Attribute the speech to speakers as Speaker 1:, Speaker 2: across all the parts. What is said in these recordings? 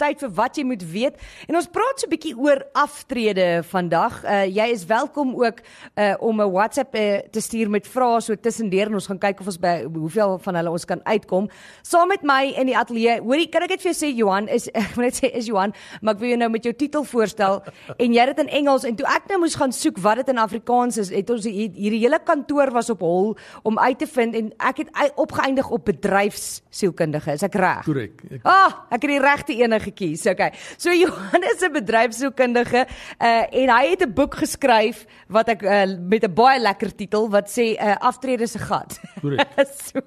Speaker 1: tyd vir wat jy moet weet. En ons praat so 'n bietjie oor aftrede vandag. Uh jy is welkom ook uh om 'n WhatsApp uh, te stuur met vrae so tussendeur en ons gaan kyk of ons by hoeveel van hulle ons kan uitkom. Saam met my in die ateljee. Hoorie, kan ek net vir jou sê Johan is ek wil net sê is Johan, maar ek wil jou nou met jou titel voorstel en jy het dit in Engels en toe ek nou moes gaan soek wat dit in Afrikaans is, het ons hierdie hele kantoor was op hol om uit te vind en ek het opgeëindig op bedryfsielkundige. Is ek reg?
Speaker 2: Korrek.
Speaker 1: Ah, ek het die regte een gekies. Okay. So Johannes is 'n bedryfsielkundige uh en hy het 'n boek geskryf wat ek uh, met 'n baie lekker titel wat sê 'n uh, aftrede se gat. so,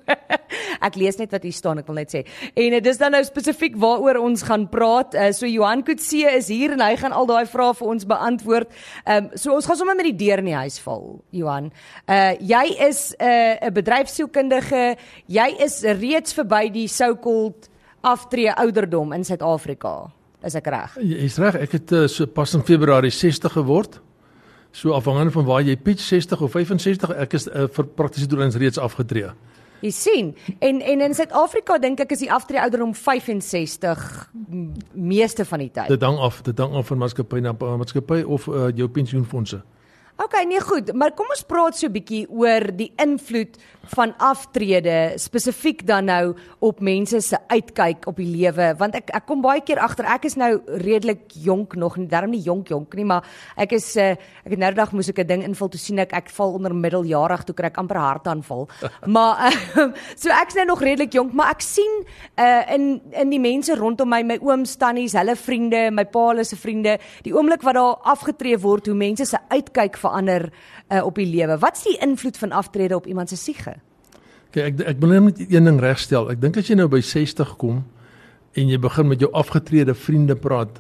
Speaker 1: ek lees net wat hier staan, ek wil net sê. En uh, is dan nou spesifiek waaroor ons gaan praat. Uh, so Johan Kutse is hier en hy gaan al daai vrae vir ons beantwoord. Ehm um, so ons gaan sommer met die deur in die huis val, Johan. Uh jy is 'n uh, 'n bedryfsielkundige. Jy is reeds verby die so-called aftree ouderdom in Suid-Afrika. Is ek reg?
Speaker 2: Jy's reg. Ek het uh, so pas in Februarie 60 geword. So afhangende van waar jy pitch 60 of 65, ek is uh, vir praktiese doeleindes reeds afgetree.
Speaker 1: Jy sien, en en in Suid-Afrika dink ek is die aftree ouderdom 65 meeste van die tyd.
Speaker 2: Dit hang af, dit hang af van maatskappy na maatskappy of uh, jou pensioenfonde.
Speaker 1: OK, nee goed, maar kom ons praat so 'n bietjie oor die invloed van aftrede spesifiek dan nou op mense se uitkyk op die lewe want ek ek kom baie keer agter ek is nou redelik jonk nog nie darm nie jonk jonk nie maar ek is uh, ek het nou die dag moes ek 'n ding invul toe sien ek ek val onder middeljarig toe kry ek amper hartaanval maar uh, so ek's nou nog redelik jonk maar ek sien uh, in in die mense rondom my my ooms tannies hulle vriende my pa hulle se vriende die oomblik wat daar afgetree word hoe mense se uitkyk verander uh, op die lewe. Wat's die invloed van aftrede op iemand se siege?
Speaker 2: Kyk, ek ek wil net een ding regstel. Ek dink as jy nou by 60 kom en jy begin met jou afgetrede vriende praat,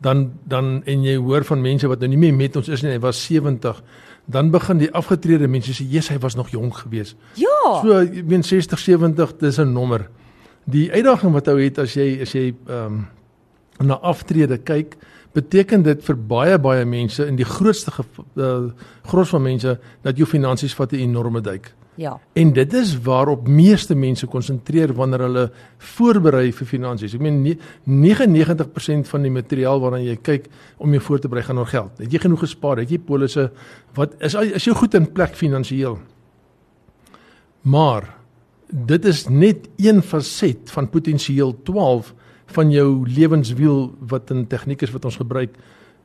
Speaker 2: dan dan en jy hoor van mense wat nou nie meer met ons is nie, hy was 70, dan begin die afgetrede mense sê, "Jesus, hy was nog jonk geweest."
Speaker 1: Ja.
Speaker 2: So, ek meen 60, 70, dis 'n nommer. Die uitdaging wat ou het as jy as jy ehm um, na aftrede kyk, beteken dit vir baie baie mense in die grootste uh, gros van mense dat jou finansies vat 'n enorme duik.
Speaker 1: Ja.
Speaker 2: En dit is waarop meeste mense konsentreer wanneer hulle voorberei vir finansies. Ek meen 99% van die materiaal waarna jy kyk om jou voor te berei gaan oor geld. Het jy genoeg gespaar? Het jy polisse? Wat is is jy goed in plek finansiëel? Maar dit is net een faset van potensieel 12 van jou lewenswiel wat in tegniek is wat ons gebruik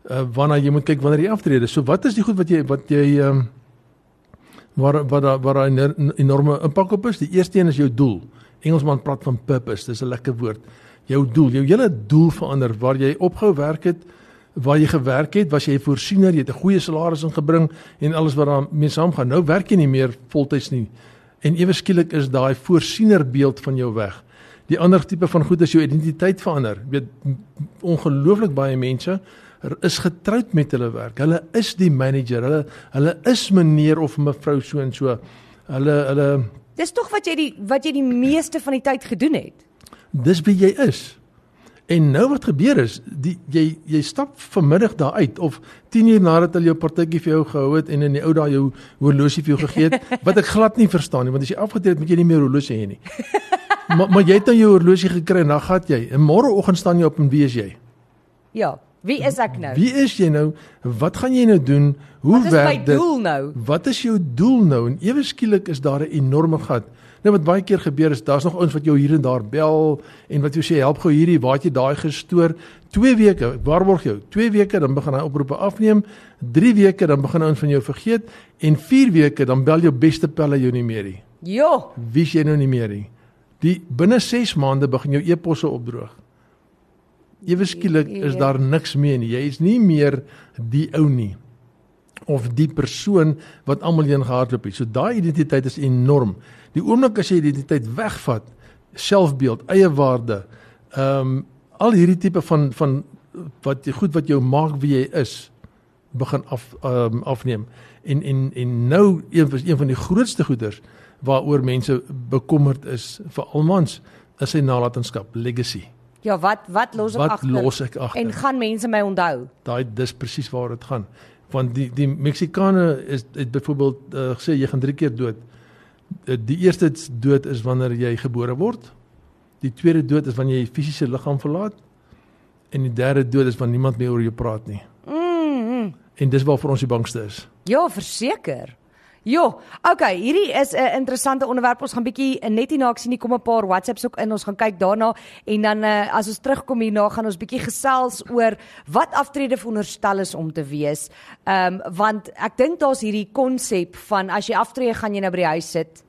Speaker 2: uh, waarna jy moet kyk wanneer jy aftrede. So wat is die goed wat jy wat jy um, waar wat daar waar 'n enorme impak op is? Die eerste een is jou doel. Engelsman praat van purpose. Dis 'n lekker woord. Jou doel, jou hele doel verander waar jy opgehou werk het, waar jy gewerk het, was jy 'n voorsiener, jy het 'n goeie salaris ingebring en alles wat daarmee saamgaan. Nou werk jy nie meer voltyds nie. En ewe skielik is daai voorsiener beeld van jou weg. Die ander tipe van goed is jou identiteit verander. Jy weet ongelooflik baie mense is getroud met hulle werk. Hulle is die manager. Hulle hulle is meneer of mevrou so en so. Hulle hulle
Speaker 1: Dis tog wat jy die wat jy die meeste van die tyd gedoen het.
Speaker 2: Dis wie jy is. En nou wat gebeur is, die jy jy stap vanmiddag daar uit of 10 uur nadat hulle jou partytjie vir jou gehou het en in die ou dae jou horlosie vir jou gegee het, wat ek glad nie verstaan nie, want as jy afgetree het, moet jy nie meer horlosie hê nie. maar maar jy het nou jou horlosie gekry en dan gaan jy. En môreoggend staan jy op en wie is jy?
Speaker 1: Ja, wie is ek nou?
Speaker 2: Wie is jy nou? Wat gaan jy nou doen? Hoe werk dit?
Speaker 1: Wat is my doel nou?
Speaker 2: Wat is jou doel nou? En ewe skielik is daar 'n enorme gat. Nou wat baie keer gebeur is daar's nog ouens wat jou hier en daar bel en wat jou sê help gou hierdie waar het jy daai gestoor 2 weke waarborg jou 2 weke dan begin hy oproepe afneem 3 weke dan begin ouens van jou vergeet en 4 weke dan bel jou beste pelle jou nie meer nie
Speaker 1: Jo
Speaker 2: wie jy nou nie meer nie Die binne 6 maande begin jou e-posse opdroog. Ewe skielik is daar niks meer nie. Jy is nie meer die ou nie of die persoon wat almal heen gehardloop het. So daai identiteit is enorm. Die oomblik as jy identiteit wegvat, selfbeeld, eie waarde, ehm um, al hierdie tipe van van wat goed wat jou maak wie jy is, begin af ehm um, afneem. En en en nou een van een van die grootste goeders waaroor mense bekommerd is vir almans is sy nalatenskap legacy.
Speaker 1: Ja, wat wat los
Speaker 2: ek
Speaker 1: agter?
Speaker 2: Wat los ek agter?
Speaker 1: En gaan mense my onthou?
Speaker 2: Daai dis presies waar dit gaan. Want die die Meksikane is het byvoorbeeld uh, gesê jy gaan 3 keer dood. Eh, Die eerste dood is wanneer jy gebore word. Die tweede dood is wanneer jy fisiese liggaam verlaat. En die derde dood is wanneer niemand meer oor jou praat nie.
Speaker 1: Mm. mm.
Speaker 2: En dis waarvoor ons die bangste is.
Speaker 1: Ja, verseker. Jo, okay, hierdie is 'n interessante onderwerp. Ons gaan bietjie net hierna ek sien nie kom 'n paar WhatsApps ook in. Ons gaan kyk daarna en dan uh, as ons terugkom hierna gaan ons bietjie gesels oor wat aftrede veronderstel is om te wees. Ehm um, want ek dink daar's hierdie konsep van as jy aftree gaan jy nou by die huis sit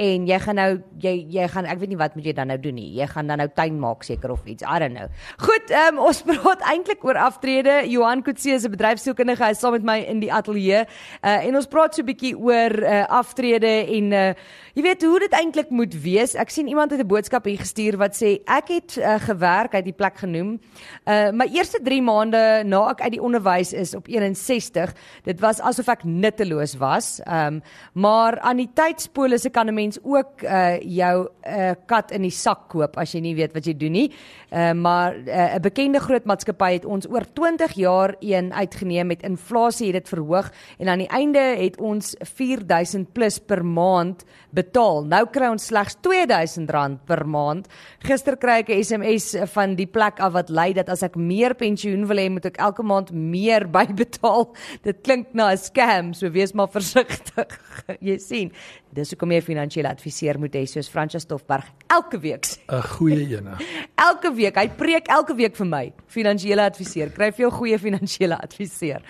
Speaker 1: en jy gaan nou jy jy gaan ek weet nie wat moet jy dan nou doen nie. Jy gaan dan nou tuin maak seker of iets. I don't know. Goed, ehm um, ons praat eintlik oor aftrede. Johan Kutse is 'n bedryfsielkundige. Hy is saam met my in die ateljee. Uh en ons praat so 'n bietjie oor uh aftrede en uh jy weet hoe dit eintlik moet wees. Ek sien iemand het 'n boodskap hier gestuur wat sê ek het uh, gewerk uit die plek genoem. Uh my eerste 3 maande na ek uit die onderwys is op 61, dit was asof ek nutteloos was. Um, maar aan die tydspolisse kan 'n mens ook uh jou 'n uh, kat in die sak koop as jy nie weet wat jy doen nie. Uh maar 'n uh, bekende groot maatskappy het ons oor 20 jaar een uitgeneem met inflasie het dit verhoog en aan die einde het ons 4000 plus per maand betaal. Nou kry ons slegs R2000 per maand. Gister kry ek 'n SMS van die plek af wat lei dat as ek meer pensioen wil hê, moet ek elke maand meer bybetaal. Dit klink na 'n scam, so wees maar versigtig. jy sien, dis hoekom jy 'n finansiële adviseur moet hê soos Francois Stoffberg elke week.
Speaker 2: 'n Goeie ene.
Speaker 1: Elke week, hy preek elke week vir my. Finansiële adviseur, kry vir jou goeie finansiële adviseur.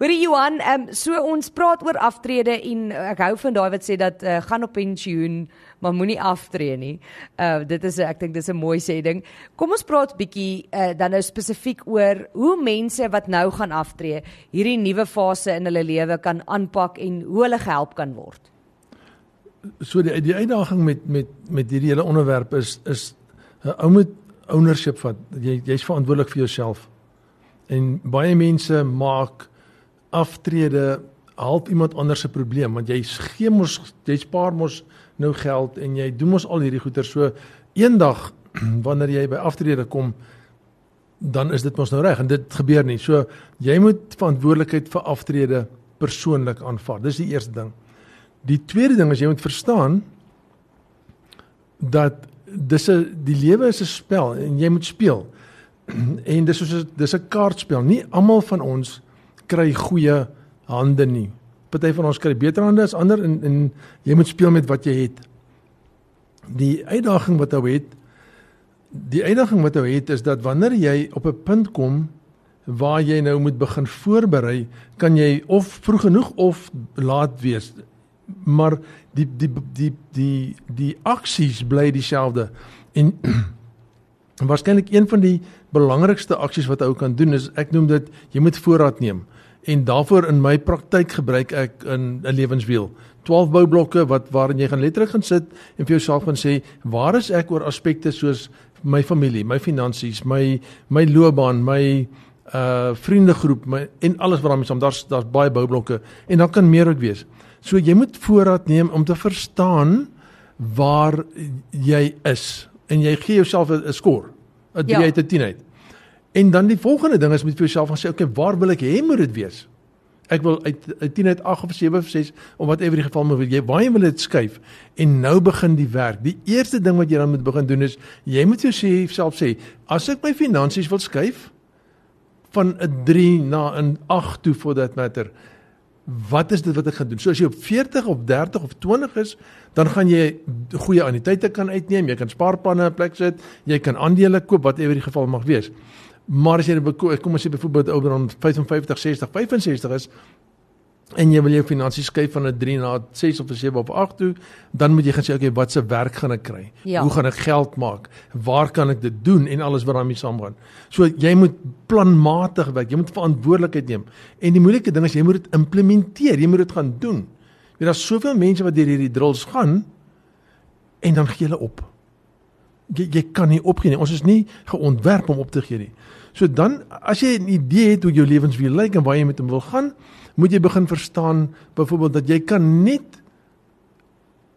Speaker 1: Hoorie Johan, ehm um, so ons praat oor aftrede en ek hou van daai wat sê dat uh, gaan op pensioen, maar moenie aftree nie. Uh dit is ek dink dis 'n mooi sê ding. Kom ons praat bietjie uh, dan nou spesifiek oor hoe mense wat nou gaan aftree, hierdie nuwe fase in hulle lewe kan aanpak en hoe hulle gehelp kan word.
Speaker 2: So die die uitdaging met met met hierdie hele onderwerp is is 'n ou moet ownership vat. Jy jy's verantwoordelik vir jouself. En baie mense maak aftrede help iemand anders se probleem want jy gee mos jy spaar mos nou geld en jy doen mos al hierdie goeder so eendag wanneer jy by aftrede kom dan is dit mos nou reg en dit gebeur nie. So jy moet verantwoordelikheid vir aftrede persoonlik aanvaar. Dis die eerste ding. Die tweede ding is jy moet verstaan dat dis 'n die lewe is 'n spel en jy moet speel. En dis soos dis 'n kaartspel. Nie almal van ons kry goeie hande nie. Party van ons kry beter hande as ander en en jy moet speel met wat jy het. Die uitdaging wat jy het die uitdaging wat jy het is dat wanneer jy op 'n punt kom waar jy nou moet begin voorberei, kan jy of vroeg genoeg of laat wees. Maar die die die die die aksies bly dieselfde. En waarskynlik een van die belangrikste aksies wat ou kan doen is ek noem dit jy moet voorraad neem. En daarvoor in my praktyk gebruik ek 'n 'n lewenswiel. 12 boublokke wat waarin jy gaan letterlik gaan sit en vir jouself gaan sê waar is ek oor aspekte soos my familie, my finansies, my my loopbaan, my uh vriendegroep, my en alles wat daarmee saam. Daar's daar's baie boublokke en dan kan meer ook wees. So jy moet voorraad neem om te verstaan waar jy is en jy gee jouself 'n score, 'n 3
Speaker 1: Ja.
Speaker 2: uit 'n 10 uit. En dan die volgende ding is met vir jouself gaan sê, okay, waar wil ek hê moet dit wees? Ek wil uit 'n 10 uit 8 of 7 of 6 of whatever die geval wees. Jy waar jy wil dit skuif en nou begin die werk. Die eerste ding wat jy dan moet begin doen is jy moet jouself sê, as ek my finansies wil skuif van 'n 3 na 'n 8 toe for that matter. Wat is dit wat ek gaan doen? So as jy op 40 of 30 of 20 is, dan gaan jy goeie anniteite kan uitneem, jy kan spaarplanne in plek sit, jy kan aandele koop whatever die geval mag wees. Maar as jy kom ons sê byvoorbeeld ouderdom 55, 60, 65 is en jy wil jou finansies skuif van 'n 3 na 'n 6 of 'n 7 of 'n 8 toe, dan moet jy gaan sê okay, wat se werk gaan ek kry?
Speaker 1: Ja.
Speaker 2: Hoe gaan ek geld maak? Waar kan ek dit doen en alles wat daarmee saamgaan? So jy moet planmatig werk, jy moet verantwoordelikheid neem. En die moeilike ding is jy moet dit implementeer, jy moet dit gaan doen. Jy daar's soveel mense wat deur hierdie drills gaan en dan gee hulle op. Jy jy kan nie opgee nie. Ons is nie geontwerp om op te gee nie. So dan as jy 'n idee het hoe jou lewenswiel lyk en waar jy met hom wil gaan, moet jy begin verstaan byvoorbeeld dat jy kan net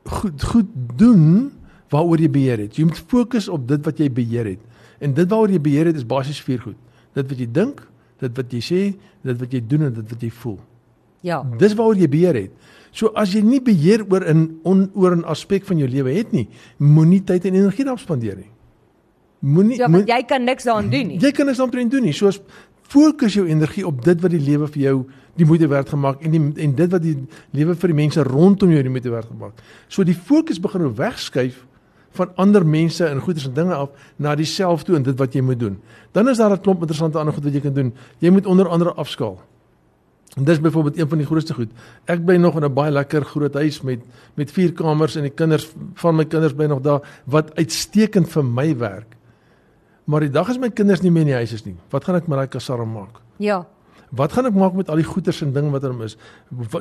Speaker 2: goed goed doen waaroor jy beheer het. Jy moet fokus op dit wat jy beheer het. En dit waaroor jy beheer het is basies vier goed. Dit wat jy dink, dit wat jy sê, dit wat jy doen en dit wat jy voel.
Speaker 1: Ja.
Speaker 2: Dis waaroor jy beheer het. So as jy nie beheer oor 'n on, oor 'n aspek van jou lewe het nie, moenie tyd en energie daarop spandeer nie. Moenie
Speaker 1: Ja, want jy kan niks daaraan doen nie.
Speaker 2: Jy kan niks daaraan doen nie. Soos fokus jou energie op dit wat die lewe vir jou die moeite werd gemaak en die en dit wat die lewe vir die mense rondom jou die moeite werd gemaak. So die fokus begin nou wegskuif van ander mense en goeders en dinge af na dieselfde toe en dit wat jy moet doen. Dan is daar 'n klomp interessante ander goed wat jy kan doen. Jy moet onder andere afskaal. En dis byvoorbeeld een van die grootste goed. Ek bly nog in 'n baie lekker groot huis met met vier kamers en die kinders van my kinders bly nog daar wat uitstekend vir my werk. Maar die dag as my kinders nie meer in die huis is nie, wat gaan ek met daai kasarm maak?
Speaker 1: Ja.
Speaker 2: Wat gaan ek maak met al die goeders en ding wat er is?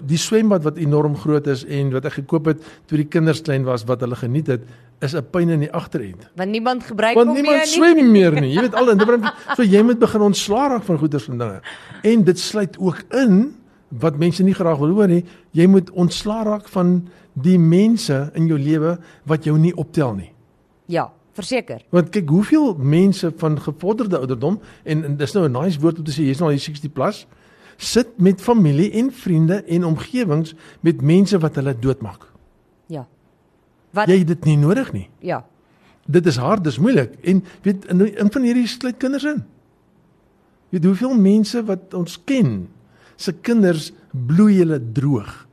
Speaker 2: Die swembad wat enorm groot is en wat ek gekoop het toe die kinders klein was wat hulle geniet het, is 'n pyn in die agterend.
Speaker 1: Want niemand gebruik
Speaker 2: Want
Speaker 1: hom
Speaker 2: niemand
Speaker 1: meer nie.
Speaker 2: swem meer nie. Jy weet al en dit bring so jy moet begin ontslaa raak van goeders en dinge. En dit sluit ook in wat mense nie graag wil hoor nie, jy moet ontslaa raak van die mense in jou lewe wat jou nie optel nie.
Speaker 1: Ja, verseker.
Speaker 2: Want kyk hoeveel mense van gevorderde ouderdom en, en dis nou 'n nice woord om te sê jy's nou al 60 plus sit met familie en vriende en omgewings met mense wat hulle doodmaak.
Speaker 1: Ja. Wat
Speaker 2: Jy dit nie nodig nie.
Speaker 1: ja.
Speaker 2: Dit is hard, dis moeilik en weet in in van hierdie sluit kinders in. Weet hoeveel mense wat ons ken se kinders bloei hulle droog.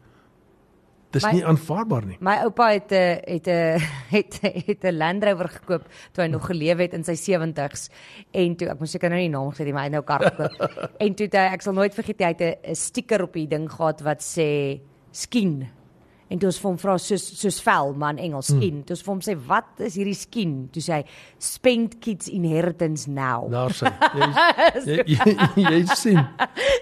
Speaker 2: Dis
Speaker 1: My-
Speaker 2: nie aanvaarbaar nie.
Speaker 1: My oupa het 'n het 'n het het 'n Land Rover gekoop toe hy nog geleef het in sy 70's en toe ek moet seker nou nie naam gee nie, maar hy het nou 'n kar gekoop. en toe het hy ek sal nooit vergeet hy het 'n- stiker op die ding gehad wat sê skien. En toe ons vir hom vra soos soos vel maar in Engels skien. Toe ons vir hom sê wat is hierdie skien? Toe sê hy spend kids inheritance now.
Speaker 2: Daar sê jy jy, jy, sien.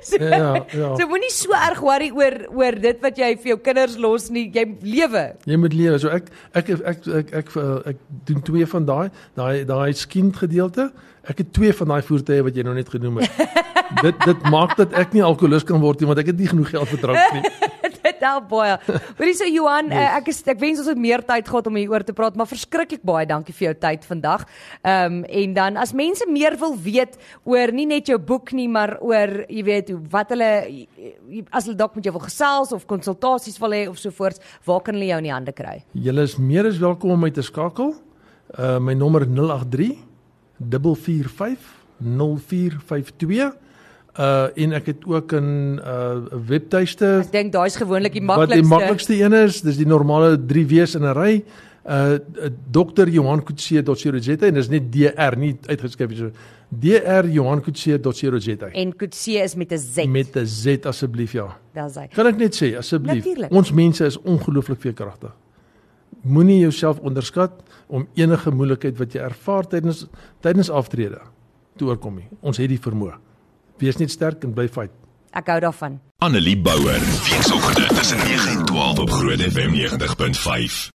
Speaker 1: So,
Speaker 2: Ja, ja.
Speaker 1: so moenie so erg worry oor oor dit wat jy vir jou kinders los nie. Jy lewe.
Speaker 2: Jy moet lewe. So ek ek ek ek ek, ek, ek, ek doen twee van daai daai daai skind gedeelte. Ek het twee van daai voertuie wat jy nou net genoem het. dit dit maak dat ek nie alkoholus kan word nie want ek het nie genoeg geld vir drank nie.
Speaker 1: Help baie. Hoorie so Johan, yes. ek is ek wens ons het meer tyd gehad om hieroor te praat, maar verskriklik baie dankie vir jou tyd vandag. Ehm um, en dan as mense meer wil weet oor nie net jou boek nie, maar oor jy weet hoe wat hulle as hulle dalk met jou wil gesels of konsultasies wil hê of so voort, waar kan hulle jou in die hande kry?
Speaker 2: Julle is meer as welkom om my te skakel. Uh my nommer 083 445 0452. Uh en ek het ook 'n uh webtuiste
Speaker 1: Ek dink daai's gewoonlik die
Speaker 2: wat die
Speaker 1: maklikste.
Speaker 2: maklikste een is. Dis die normale 3 W's in 'n ry. Uh Dr. Johan Kutse.co.za en dis net DR nie uitgeskryf so. Dr. Johan Kutse.co.za.
Speaker 1: En Kutse is met 'n Z.
Speaker 2: Met 'n Z asseblief ja.
Speaker 1: Daar's hy.
Speaker 2: Kan ek net sê asseblief. Ons mense is ongelooflik veerkragtig. Moenie jouself onderskat om enige moeilikheid wat jy ervaar tydens tydens aftrede te oorkom nie. Ons het die vermoë. Wees net sterk en bly fight.
Speaker 1: Ek hou daarvan.
Speaker 3: Annelie Bouwer, weekoggend tussen 9 en 12 op Groot FM 90.5.